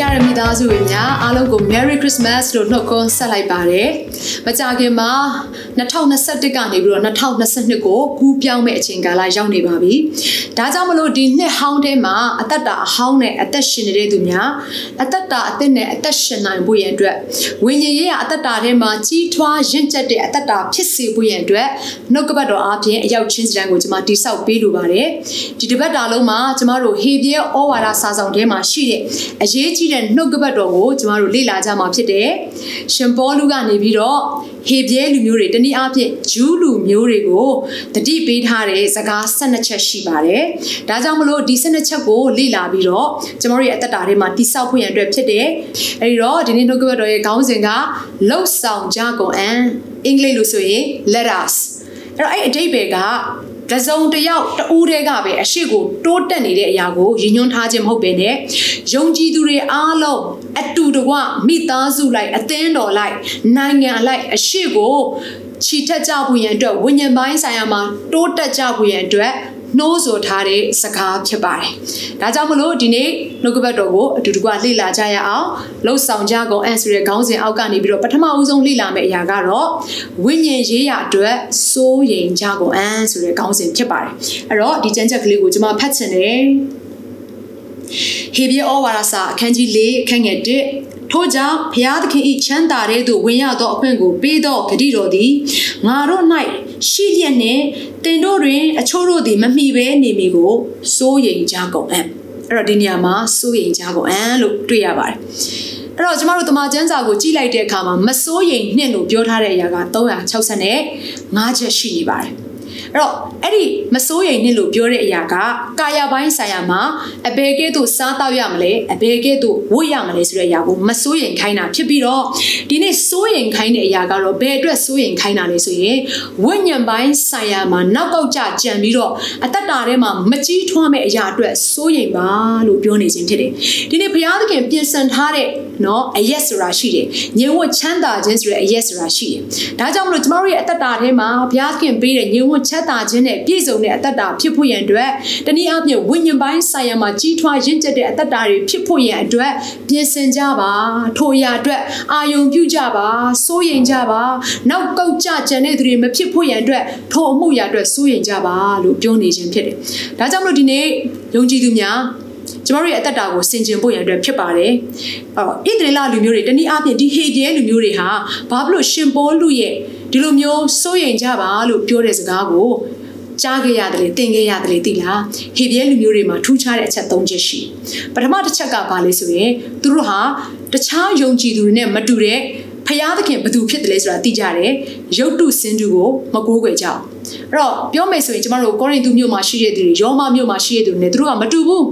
ချရမိသားစုတွေများအားလုံးကို Merry Christmas လို့နှုတ်ခွန်းဆက်လိုက်ပါတယ်။မကြခင်မှာ2021ကနေပြီးတော့2022ကိုကူးပြောင်းမဲ့အချိန်ကာလရောက်နေပါပြီ။ဒါကြောင့်မလို့ဒီနှစ်ဟောင်းထဲမှာအသက်တာအဟောင်းနဲ့အသက်ရှင်နေတဲ့သူများအသက်တာအသက်နဲ့အသက်ရှင်နိုင်ဖို့ရန်အတွက်ဝိညာဉ်ရေးရအသက်တာထဲမှာကြီးထွားရင့်ကျက်တဲ့အသက်တာဖြစ်စေဖို့ရန်အတွက်နှုတ်ကပတ်တော်အားဖြင့်အရောက်ချင်းစံကိုကျွန်မတိဆောက်ပေးလိုပါတယ်။ဒီတစ်ပတ်တာလုံးမှာကျွန်မတို့ဟေပြဲဩဝါဒစာဆောင်ထဲမှာရှိတဲ့အရေးကြီးတဲ့နှုတ်ကပတ်တော်ကိုကျမတို့လေ့လာကြမှာဖြစ်တယ်။ရှင်ပေါလုကနေပြီးတော့ဟေပြဲလူမျိုးတွေတနည်းအားဖြင့်ဂျူးလူမျိုးတွေကိုတတိပေးထားတဲ့စကား12ချက်ရှိပါတယ်။ဒါကြောင့်မလို့ဒီ12ချက်ကိုလေ့လာပြီးတော့ကျမတို့ရဲ့အသက်တာထဲမှာတိဆောက်ဖို့ရန်အတွက်ဖြစ်တယ်။အဲဒီတော့ဒီနေ့နှုတ်ကပတ်တော်ရဲ့ခေါင်းစဉ်ကလှုပ်ဆောင်ကြကုန်အံအင်္ဂလိပ်လိုဆိုရင် let us အဲ့တော့အဲ့အတိတ်ပဲက တစုံတယောက်တူးတဲ့ကပဲအရှိကိုတိုးတက်နေတဲ့အရာကိုရည်ညွှန်းထားခြင်းမဟုတ်ပဲနဲ့ယုံကြည်သူတွေအားလုံးအတူတကွမိသားစုလိုက်အသင်းတော်လိုက်နိုင်ငံလိုက်အရှိကိုချီထက်ကြဖို့ရန်အတွက်ဝိညာဉ်ပိုင်းဆိုင်ရာမှာတိုးတက်ကြဖို့ရန်အတွက် နှိုးဆော်ထားတဲ့စကားဖြစ်ပါတယ်။ဒါကြောင့်မလို့ဒီနေ့နှုတ်ကပတ်တော်ကိုအတူတကွလေ့လာကြရအောင်လှုပ်ဆောင်ကြကုန်အန်ဆိုတဲ့ခေါင်းစဉ်အောက်ကနေပြီးတော့ပထမဦးဆုံးလေ့လာမယ့်အရာကတော့ဝိညာဉ်ရေးရာအတွက်စိုးရိမ်ကြကုန်အန်ဆိုတဲ့ခေါင်းစဉ်ဖြစ်ပါတယ်။အဲ့တော့ဒီကျမ်းချက်ကလေးကိုကျွန်မဖတ်ချင်တယ်။ဟေဘရဲဩဝါဒစာအခန်းကြီး၄အခန်းငယ်၁ထို့ကြောင့်ဘုရားသခင်၏ချမ်းသာတဲ့သို့ဝင်ရသောအခွင့်ကိုပေးသောဂတိတော်သည်ငါတို့၌ ရှိလျက်နှင့်တင်တို့တွင်အချို့တို့သည်မမိဘဲနေမိကိုစိုးရိမ်ကြကုန်အံ့အဲ့တော့ဒီနေရာမှာစိုးရိမ်ကြကုန်အံ့လို့တွေ့ရပါတယ်အဲ့တော့ကျမတို့တမန်ကျမ်းစာကိုကြည့်လိုက်တဲ့အခါမှာမစိုးရိမ်နှင့်လို့ပြောထားတဲ့အရာက360နဲ့5ချက်ရှိနေပါတယ် အဲ့တော့အဲ့ဒီမစိုးရိမ်နဲ့လို့ပြောတဲ့အရာကကာယပိုင်းဆိုင်ရာမှာအဘယ်ကဲ့သို့စားတော့ရမလဲအဘယ်ကဲ့သို့ဝတ်ရမလဲဆိုတဲ့အရာကိုမစိုးရိမ်ခိုင်းတာဖြစ်ပြီးတော့ဒီနေ့စိုးရိမ်ခိုင်းတဲ့အရာကတော့ဘယ်အတွက်စိုးရိမ်ခိုင်းတာလဲဆိုရင်ဝိညာဉ်ပိုင်းဆိုင်ရာမှာနောက်ကောက်ကြကြံပြီးတော့အသက်တာထဲမှာမကြီးထွားမဲ့အရာအတွက်စိုးရိမ်ပါလို့ပြောနေခြင်းဖြစ်တယ်ဒီနေ့ဘုရားသခင်ပြင်ဆင်ထားတဲ့နော်အယက်ဆိုတာရှိတယ်ညင်ဝတ်ချမ်းသာခြင်းဆိုတဲ့အယက်ဆိုတာရှိတယ်ဒါကြောင့်မလို့ကျမတို့ရဲ့အသက်တာထဲမှာဘုရားသခင်ပေးတဲ့ညင်ဝတ်ချမ်းသာခြင်းနဲ့ပြည့်စုံတဲ့အသက်တာဖြစ်ဖို့ရန်အတွက်တနည်းအားဖြင့်ဝိညာဉ်ပိုင်းဆိုင်ရာမှာကြီးထွားရင့်ကျက်တဲ့အသက်တာတွေဖြစ်ဖို့ရန်အတွက်ပြင်ဆင်ကြပါထိုအရာအတွက်အာယုံပြုကြပါစိုးရိမ်ကြပါနောက်ကောက်ကြကြံတဲ့သူတွေမဖြစ်ဖို့ရန်အတွက်ထိုအမှုရာအတွက်စိုးရိမ်ကြပါလို့ပြောနေခြင်းဖြစ်တယ်ဒါကြောင့်မလို့ဒီနေ့ယုံကြည်သူများ ကျမတို့ရဲ့အသက်တာကိုဆင်ခြင်ဖို့ရန်အတွက်ဖြစ်ပါတယ်။အော်ဣသရေလလူမျိုးတွေတနည်းအားဖြင့်ဒီဟေဂျဲလူမျိုးတွေဟာဘာဖြစ်လို့ရှင်ပေါလုရဲ့ဒီလိုမျိုးစိုးရိမ်ကြပါလို့ပြောတဲ့စကားကိုကြားခဲ့ရတယ်သင်ခဲ့ရတယ်သိလားဟေဘရဲလူမျိုးတွေမှာထူးခြားတဲ့အချက်၃ချက်ရှိပထမတစ်ချက်ကဘာလဲဆိုရင်သူတို့ဟာတခြားယုံကြည်သူတွေနဲ့မတူတဲ့ဖျားသခင်ဘသူဖြစ်တယ်လဲဆိုတာသိကြတယ်ရုပ်တုစင်တူကိုမကိုးကွယ်ကြအောင် အဲ့တော့ပြောမယ်ဆိုရင်ကျမတို့ကောရိန္သုမြို့မှာရှိတဲ့သူတွေယောမမြို့မှာရှိတဲ့သူတွေနဲ့သူတို့ကမတူဘူး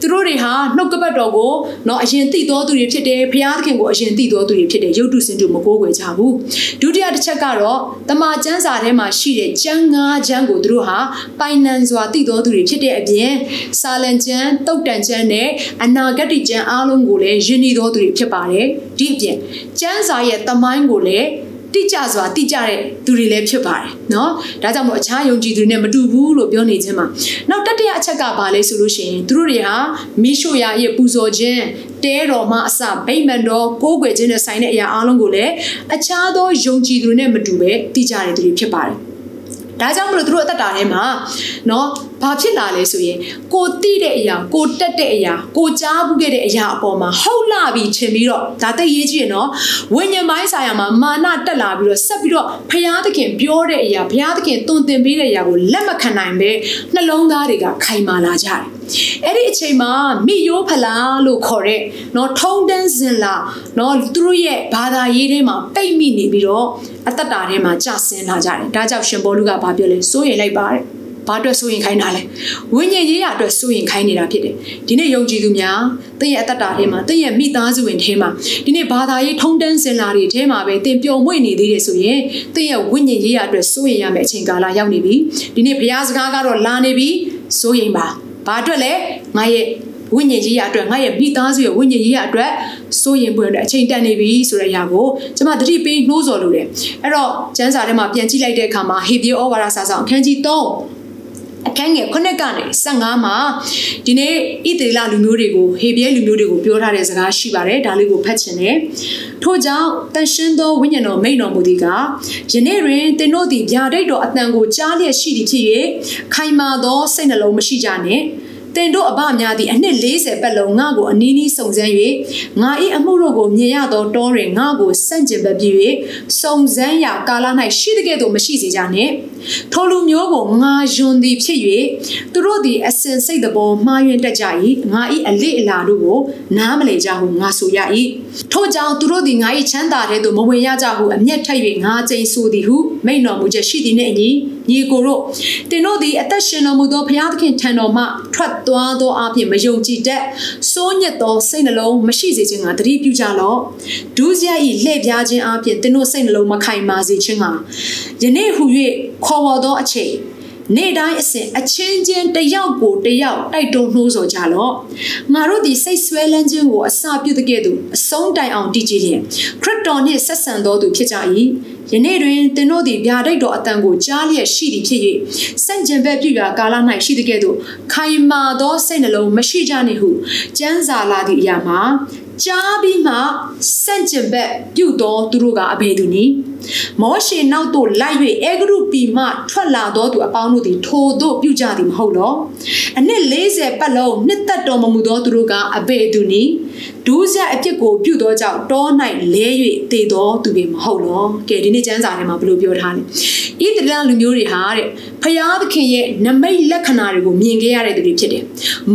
သူတို့တွေဟာနှုတ်ကပတ်တော်ကိုเนาะအရင်သိတော်သူတွေဖြစ်တယ်ဖျားသခင်ကိုအရင်သိတော်သူတွေဖြစ်တယ်ရုပ်တုစင်တူမကိုးကွယ်ကြဘူးဒုတိယတစ်ချက်ကတော့တမန်ကျမ်းစာထဲမှာရှိတဲ့ကျမ်းငါးကျမ်းကိုသူတို့ဟာပိုင်နန်စွာသိတော်သူတွေဖြစ်တဲ့အပြင်စာလံကျမ်းတုတ်တန်ကျမ်းနဲ့အနာဂတ်ကျမ်းအားလုံးကိုလည်းယဉ်ဤတော်သူတွေဖြစ်ပါတယ်ဒီအပြင်ကျမ်းစာရဲ့သမိုင်းကိုလည်း တိကျစွာတိကျတဲ့သူတွေလည်းဖြစ်ပါတယ်เนาะဒါကြောင့်မို့အခြားယုံကြည်သူတွေနဲ့မတူဘူးလို့ပြောနေခြင်းမှာနောက်တတိယအချက်ကဘာလဲဆိုလို့ရှိရင်သူတို့တွေဟာမိရှုရာရဲ့ပူဇော်ခြင်းတဲတော်မှအစဗိမ္မာန်တော်ကိုးကွယ်ခြင်းနဲ့ဆိုင်တဲ့အရာအလုံးကိုလည်းအခြားသောယုံကြည်သူတွေနဲ့မတူပဲတိကျတဲ့သူတွေဖြစ်ပါတယ်ဒါကြောင့်မလို့သူတို့အသက်တာထဲမှာเนาะ ဘာဖြစ်လာလဲဆိုရင်ကိုတိတဲ့အရာကိုတက်တဲ့အရာကိုကြားဘူးခဲ့တဲ့အရာအပေါ်မှာဟုတ်လာပြီးချင်ပြီးတော့ဒါသိရေးကြည့်ရနော်ဝိညာဉ်ပိုင်းဆိုင်ရာမှာမာနတက်လာပြီးတော့ဆက်ပြီးတော့ဖရာသခင်ပြောတဲ့အရာဖရာသခင်တုံသင်ပေးတဲ့အရာကိုလက်မခံနိုင်ပဲနှလုံးသားတွေကခိုင်မာလာကြတယ်အဲ့ဒီအချိန်မှာမိယိုးဖလားလို့ခေါ်တဲ့เนาะထုံတန်းစင်လာเนาะသူတို့ရဲ့ဘာသာရေးထဲမှာပိတ်မိနေပြီးတော့အသက်တာထဲမှာကြာဆင်းလာကြတယ်ဒါကြောင့်ရှင်ဘောလူကဘာပြောလဲစိုးရိမ်လိုက်ပါတယ် ဘာအတွက်စိုးရင်ခိုင်းတာလဲဝိညာဉ်ရေးရအတွက်စိုးရင်ခိုင်းနေတာဖြစ်တယ်ဒီနေ့ယုံကြည်သူများသင်ရဲ့အသက်တာထဲမှာသင်ရဲ့မိသားစုဝင်ထဲမှာဒီနေ့ဘာသာရေးထုံးတမ်းစင်လာတွေထဲမှာပဲသင်ပျော်မွေ့နေသေးတယ်ဆိုရင်သင်ရဲ့ဝိညာဉ်ရေးရအတွက်စိုးရင်ရမယ့်အချိန်ကာလရောက်နေပြီဒီနေ့ဘုရားစကားကတော့လာနေပြီစိုးရင်ပါဘာအတွက်လဲငါရဲ့ဝိညာဉ်ရေးရအတွက်ငါရဲ့မိသားစုရဲ့ဝိညာဉ်ရေးရအတွက်စိုးရင်ပွင့်တဲ့အချိန်တန်နေပြီဆိုတဲ့အရာကိုကျွန်မသတိပေးနှိုးဆော်လို့တယ်အဲ့တော့ကျမ်းစာထဲမှာပြန်ကြည့်လိုက်တဲ့အခါမှာဟေဘရဲဩဝါဒစာဆောင်အခန်းကြီး3 အခန်းငယ်9ကနေ15မှာဒီနေ့ဣသေလလူမျိုးတွေကိုဟေဘရဲလူမျိုးတွေကိုပြောထားတဲ့စကားရှိပါတယ်ဒါလေးကိုဖတ်ချင်တယ်ထို့ကြောင့်တန်ရှင်းသောဝိညာဉ်တော်မိန်တော်မူသည်ကယနေ့တွင်သင်တို့သည်ဗျာဒိတ်တော်အတန်ကိုကြားလျက်ရှိသည်ဖြစ်၍ခိုင်မာသောစိတ်နှလုံးမရှိကြနှင့် တင်တို့အဘများသည်အနှစ်40ပတ်လုံးငါ့ကိုအနီးနီးစုံစမ်း၍ငါ၏အမှုတို့ကိုမြင်ရသောတောတွင်ငါ့ကိုစန့်ကျင်ဘက်ပြီး၍စုံစမ်းရာကာလ၌ရှိတဲ့ကဲ့သို့မရှိစေကြနှင့်ထိုလူမျိုးကိုငါယွန်သည်ဖြစ်၍သူတို့သည်အစင်စိတ်တဘောမှားယွင်းတတ်ကြ၏ငါ၏အလေးအလာတို့ကိုနားမလည်ကြဟုငါဆိုရ၏ထို့ကြောင့်သူတို့သည်ငါ၏ချမ်းသာတဲ့သို့မဝင်ရကြဟုအမျက်ထက်၍ငါကြိမ်ဆိုသည်ဟုမိန့်တော်မူချက်ရှိသည်နှင့်အညီညီကိုတို့တင်တို့သည်အသက်ရှင်တော်မူသောဘုရားသခင်ထံတော်မှထွက်သွားသောအပြင်မယုံကြည်တတ်စိုးညစ်သောစိတ်နှလုံးမရှိစေခြင်းကတတိပြုကြလော့ဒုစရိုက်၏လှည့်ပြားခြင်းအပြင်တင်တို့စိတ်နှလုံးမခိုင်မာစေခြင်းကယနေ့ဟု၍ခေါ်ဝေါ်သောအချိန်နေ့တိုင်းအစဉ်အချင်းချင်းတယောက်ကိုတယောက်တိုက်တွန်းနှိုးဆော်ကြလော့ငါတို့ဒီစိတ်ဆွဲလန်းခြင်းကိုအစာပြုတဲ့ကဲ့သို့အဆုံးတိုင်အောင်တည်ကြည်လျင်ခရစ်တော်နှင့်ဆက်ဆံတော်သူဖြစ်ကြ၏ ယနေ့တွင်သင်တို့သည်ဗျာဒိတ်တော်အတန်ကိုကြားလျက်ရှိသည်ဖြစ်၍စန့်ကျင်ဘက်ပြုရာကာလ၌ရှိတဲ့ကဲ့သို့ခိုင်မာသောစိတ်နှလုံးမရှိကြနှင့်ဟုကျမ်းစာလာသည့်အရာမှာ ကြားပြီးမှစန့်ကျင်ဘက်ပြုသောသူတို့ကအဘယ်သူနည်းမောရှေနောက်သို့လိုက်၍အေဂရုပီမှထွက်လာသောသူအပေါင်းတို့သည်ထိုသို့ပြုကြသည်မဟုတ်လောအနှစ်40ပတ်လုံးနှစ်သက်တော်မမူသောသူတို့ကအဘယ်သူနည်းဒူးဆက်အဖြစ်ကိုပြုသောကြောင့်တော၌လဲ၍တည်သောသူတွေမဟုတ်လောကဲဒီနေ့ကျမ်းစာထဲမှာဘယ်လိုပြောထားလဲဣသရေလလူမျိုးတွေဟာတဲ့ဖျားသခင်ရဲ့နမိတ်လက္ခဏာတွေကိုမြင်ခဲ့ရတဲ့သူတွေဖြစ်တယ်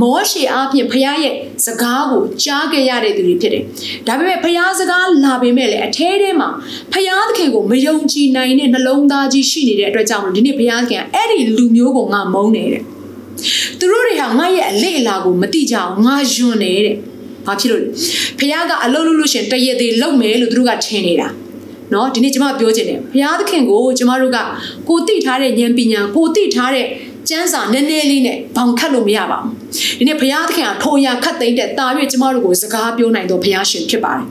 မောရှေအားဖြင့်ဖျားရဲ့ စကားကိုကြားခဲ့ရတဲ့သူတွေဖြစ်တယ်။ဒါပေမဲ့ဖျားစကားလာပေမဲ့လည်းအထဲထဲမှာဖျားသခင်ကိုမယုံကြည်နိုင်တဲ့နှလုံးသားကြီးရှိနေတဲ့အတွက်ကြောင့်ဒီနေ့ဖျားသခင်ကအဲ့ဒီလူမျိုးကိုငါမုန်းနေတဲ့။သူတို့တွေဟာငါရဲ့အလေအလာကိုမသိကြအောင်ငါယွန်းနေတဲ့။ဘာဖြစ်လို့လဲ။ဖျားကအလုပ်လုပ်လို့ရှင်တရသေးလုပ်မယ်လို့သူတို့ကထင်နေတာ။နော်ဒီနေ့ကျမပြောချင်တယ်ဘုရားသခင်ကိုကျမတို့ကကိုသိထားတဲ့ဉာဏ်ပညာကိုသိထားတဲ့ ကျမ်းစာနည်းနည်းလေးနဲ့ဘောင်ခတ်လို့မရပါဘူးဒီနေ့ဘုရားသခင်ကထိုရာခတ်သိမ့်တဲ့တာ၍ကျမတို့ကိုစကားပြောနိုင်တော့ဘုရားရှင်ဖြစ်ပါတယ်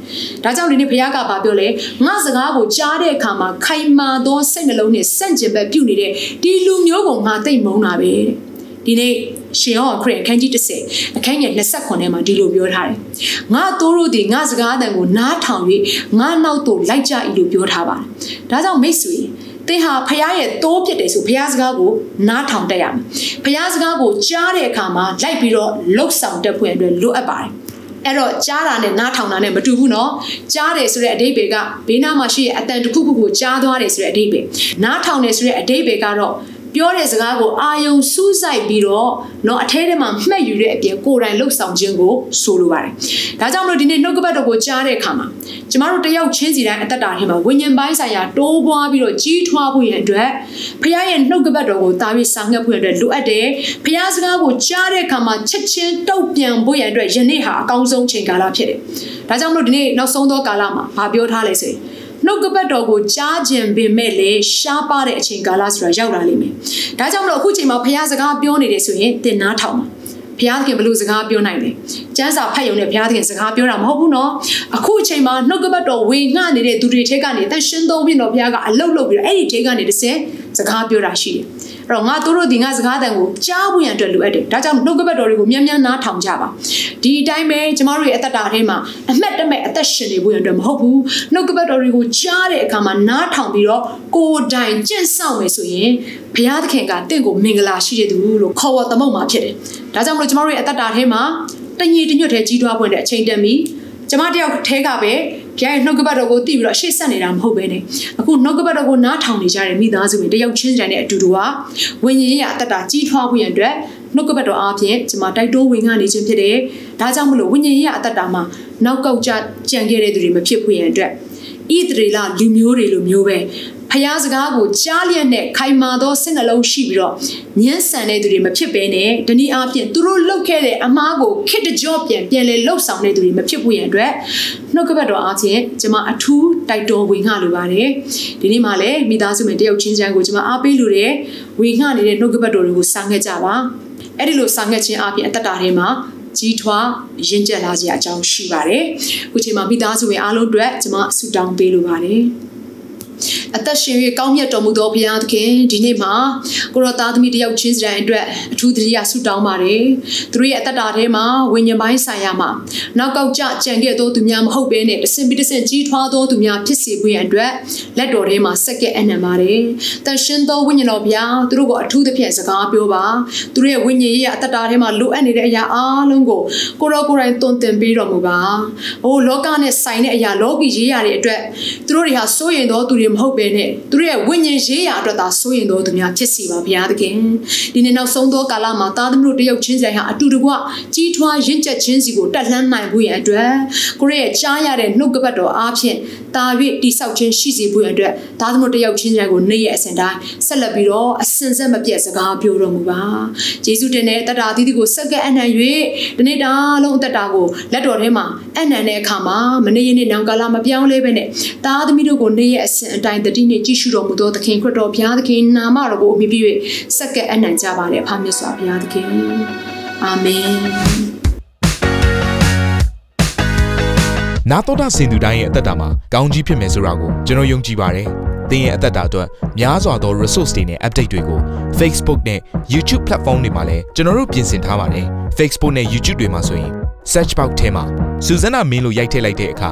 ဒါကြောင့်ဒီနေ့ဘုရားကဘာပြောလဲငါစကားကိုကြားတဲ့အခါမှာခိုင်မာသောစိတ်နှလုံးနဲ့စန့်ကျင်ဘက်ပြုနေတဲ့ဒီလူမျိုးကိုငါသိမ့်မုန်းတာပဲတဲ့ဒီနေ့ရှင်ဟောခရစ်အခန်းကြီး30အခန်းငယ်29ထဲမှာဒီလိုပြောထားတယ်။ငါတို့တို့ဒီငါစကားအတန်ကိုနားထောင်၍ငါနောက်သို့လိုက်ကြ၏လို့ပြောထားပါတယ်။ဒါကြောင့်မိတ်ဆွေ သင်ဟာဖခင်ရဲ့တိုးပြစ်တယ်ဆိုဖခင်စကားကိုနားထောင်တတ်ရမယ်။ဖခင်စကားကိုကြားတဲ့အခါမှာလိုက်ပြီးတော့လှုပ်ဆောင်တတ်ဖွယ်အတွက်လိုအပ်ပါတယ်။အဲ့တော့ကြားတာနဲ့နားထောင်တာနဲ့မတူဘူးเนาะကြားတယ်ဆိုတဲ့အဓိပ္ပာယ်ကဘေးနားမှာရှိတဲ့အတန်တစ်ခုခုကိုကြားသွားတယ်ဆိုတဲ့အဓိပ္ပာယ်နားထောင်တယ်ဆိုတဲ့အဓိပ္ပာယ်ကတော့ ပြောတဲ့စကားကိုအာယုံစူးစိုက်ပြီးတော့เนาะအထဲထဲမှာမှတ်ယူတဲ့အပြင်ကိုယ်တိုင်လှုပ်ဆောင်ခြင်းကိုဆိုလိုပါတယ်။ဒါကြောင့်မလို့ဒီနေ့နှုတ်ကပတ်တော်ကိုကြားတဲ့အခါမှာကျမတို့တယောက်ချင်းစီတိုင်းအသက်တာထဲမှာဝိညာဉ်ပိုင်းဆိုင်ရာတိုးပွားပြီးတော့ကြီးထွားဖို့ရန်အတွက်ဖခင်ရဲ့နှုတ်ကပတ်တော်ကိုတာပြီးဆောင်ရွက်ဖို့ရန်အတွက်လိုအပ်တယ်။ဖခင်စကားကိုကြားတဲ့အခါမှာချက်ချင်းတုတ်ပြန်ဖို့ရန်အတွက်ယနေ့ဟာအကောင်းဆုံးချိန်ကာလဖြစ်တယ်။ဒါကြောင့်မလို့ဒီနေ့နောက်ဆုံးသောကာလမှာဗာပြောထားလဲဆိုရင် နှုတ်ကပတ်တော်ကိုကြားခြင်းပင်မဲ့လေရှားပါတဲ့အချိန်ကာလဆိုတာရောက်လာလိမ့်မယ်။ဒါကြောင့်မလို့အခုချိန်မှာဖခင်စကားပြောနေတယ်ဆိုရင်သင်နားထောင်ပါဘုရားသခင်ဘလို့စကားပြောနိုင်လဲကျမ်းစာဖတ်ရုံနဲ့ဘုရားသခင်စကားပြောတာမဟုတ်ဘူးနော်အခုအချိန်မှာနှုတ်ကပတ်တော်ဝေငှနေတဲ့သူတွေထဲကနေတန်ရှင်းသုံးပြီးတော့ဘုရားကအလုတ်လုတ်ပြီးတော့အဲ့ဒီထဲကနေတစ်စက်စကားပြောတာရှိတယ်အဲ့တော့ငါတို့တို့ဒီငါစကားတန်ကိုကြားဖို့ရန်အတွက်လိုအပ်တယ်ဒါကြောင့်နှုတ်ကပတ်တော်တွေကိုမြန်မြန်နားထောင်ကြပါ ဒီအတိုင်းပဲကျမတို့ရဲ့အသက်တာထဲမှာအမှတ်တမဲ့အသက်ရှင်နေဖို့ရန်အတွက်မဟုတ်ဘူးနှုတ်ကပတ်တော်တွေကိုကြားတဲ့အခါမှာနားထောင်ပြီးတော့ကိုယ်တိုင်ကျင့်ဆောင်မယ်ဆိုရင်ဘုရားသခင်ကတင့်ကိုမင်္ဂလာရှိတဲ့သူလို့ခေါ်ဝေါ်သမုတ်မှာဖြစ်တယ်ဒါကြောင့်မလို့ကျမတို့ရဲ့အသက်တာထဲမှာတညီတညွတ်ထဲကြီးထွားပွင့်တဲ့အချိန်တန်ပြီကျမတယောက်ထဲကပဲဘုရားရဲ့နှုတ်ကပတ်တော်ကိုသိပြီးတော့ရှေ့ဆက်နေတာမဟုတ်ပဲနဲ့အခုနှုတ်ကပတ်တော်ကိုနားထောင်နေကြတဲ့မိသားစုတွေတယောက်ချင်းစီတိုင်းနဲ့အတူတူဟာဝိညာဉ်ရေးအသက်တာကြီးထွားဖို့ရန်အတွက် နှုတ်ကပတ်တော်အားဖြင့်ကျမတိုက်တိုးဝင်ကနေခြင်းဖြစ်တယ်။ဒါကြောင့်မလို့ဝိညာဉ်ရေးအသက်တာမှာနောက်ကောက်ကြကြံခဲ့တဲ့သူတွေမဖြစ်ဖို့ရန်အတွက်ဣသရေလလူမျိုးတွေလိုမျိုးပဲဖျားစကားကိုကြားလျက်နဲ့ခိုင်မာသောစိတ်နှလုံးရှိပြီးတော့ညှဉ်းဆန်တဲ့သူတွေမဖြစ်ဘဲနဲ့တနည်းအားဖြင့်သူတို့လုပ်ခဲ့တဲ့အမားကိုခစ်တကြော့ပြန်ပြန်လဲလှုပ်ဆောင်တဲ့သူတွေမဖြစ်ဘူးရန်အတွက်နှုတ်ကပတ်တော်အားဖြင့်ကျွန်မအထူးတိုက်တော်ဝင်ငှလိုပါတယ်ဒီနေ့မှလည်းမိသားစုဝင်တယောက်ချင်းချမ်းကိုကျွန်မအားပေးလို့တဲ့ဝင်ငှနေတဲ့နှုတ်ကပတ်တော်တွေကိုစာငတ်ကြပါ အဲ့ဒီလိုစာငတ်ခြင်းအပြင်အသက်တာထဲမှာကြီးထွားရင့်ကျက်လာစရာအကြောင်းရှိပါတယ်။ခုချိန်မှာမိသားစုဝင်အားလုံးအတွက်ကျွန်မဆုတောင်းပေးလိုပါတယ်။ အသက်ရှင်၍ကောင်းမြတ်တော်မူသောဘုရားသခင်ဒီနေ့မှာကိုရောသားသမီးတယောက်ချင်းစီတိုင်းအတွက်အထူးသတိရဆုတောင်းပါတယ်သူတို့ရဲ့အသက်တာထဲမှာဝိညာဉ်ပိုင်းဆိုင်ရာမှာနောက်ကောက်ကြကြံခဲ့သောသူများမဟုတ်ဘဲနဲ့တဆင်ပြီးတဆင်ကြီးထွားသောသူများဖြစ်စေဖို့ရန်အတွက်လက်တော်ထဲမှာစက္ကဲအနံပါတယ်တန်ရှင်သောဝိညာဉ်တော်ဘုရားသူတို့ကိုအထူးသဖြင့်စကားပြောပါသူတို့ရဲ့ဝိညာဉ်ရေးအသက်တာထဲမှာလိုအပ်နေတဲ့အရာအားလုံးကိုကိုရောကိုယ်တိုင်တွင်တင်ပေးတော်မူပါ။အိုးလောကနဲ့ဆိုင်တဲ့အရာလောကီရေးရာတွေအတွက်သူတို့တွေဟာစိုးရင်သောသူတွေမဟုတ်ဘဲနဲ့သူတို့ရဲ့ဝိညာဉ်ရေးရာအတွက်သာစိုးရင်သောသူများဖြစ်စီပါဘုရားသခင်ဒီနေ့နောက်ဆုံးသောကာလမှာသားသမီးတို့တယောက်ချင်းစီဟာအတူတကွကြီးထွားရင့်ကျက်ခြင်းစီကိုတက်လှမ်းနိုင်ဖို့ရန်အတွက်ကိုရရဲ့ကြားရတဲ့နှုတ်ကပတ်တော်အားဖြင့်တာ၍တိဆောက်ခြင်းရှိစေဖို့ရန်အတွက်သားသမီးတို့တယောက်ချင်းစီကိုနေ့ရက်အစဉ်တိုင်းဆက်လက်ပြီးတော့အစဉ်ဆက်မပြတ်စကားပြောတော်မူပါယေရှုတင်တဲ့တတာသီးသီးကိုစက္ကအနံ့၍ဒီနေ့တာလုံးအသက်တာကိုလက်တော်ထဲမှာအနံ့တဲ့အခါမှာမနေ့ရက်နေ့နောင်ကာလမပြောင်းလဲပဲနဲ့သားသမီးတို့ကိုနေ့ရက်အစဉ်အတိုင်းတတိနေ့ကြည့်ရှုတော်မူသောသခင်ခရစ်တော်ဘုရားသခင်နာမတော်ကိုအမိပြု၍စက္ကအနံ့ကြပါれအဖမြတ်စွာဘုရားသခင်အာမင်နာတော်တာစင်သူတိုင်းရဲ့အသက်တာမှာကောင်းကြီးဖြစ်မယ်ဆိုတာကိုကျွန်တော်ယုံကြည်ပါတယ်။သင်ရဲ့အသက်တာအတွက်များစွာသော resource တွေနဲ့ update တွေကို Facebook နဲ့ YouTube platform တွေမှာလည်းကျွန်တော်တို့ပြင်ဆင်ထားပါတယ်။ Facebook နဲ့ YouTube တွေမှာဆိုရင် search box ထဲမှာ Susanna မင်းလို့ရိုက်ထည့်လိုက်တဲ့အခါ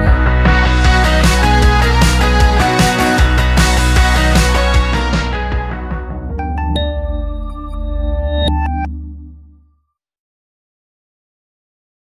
ယ်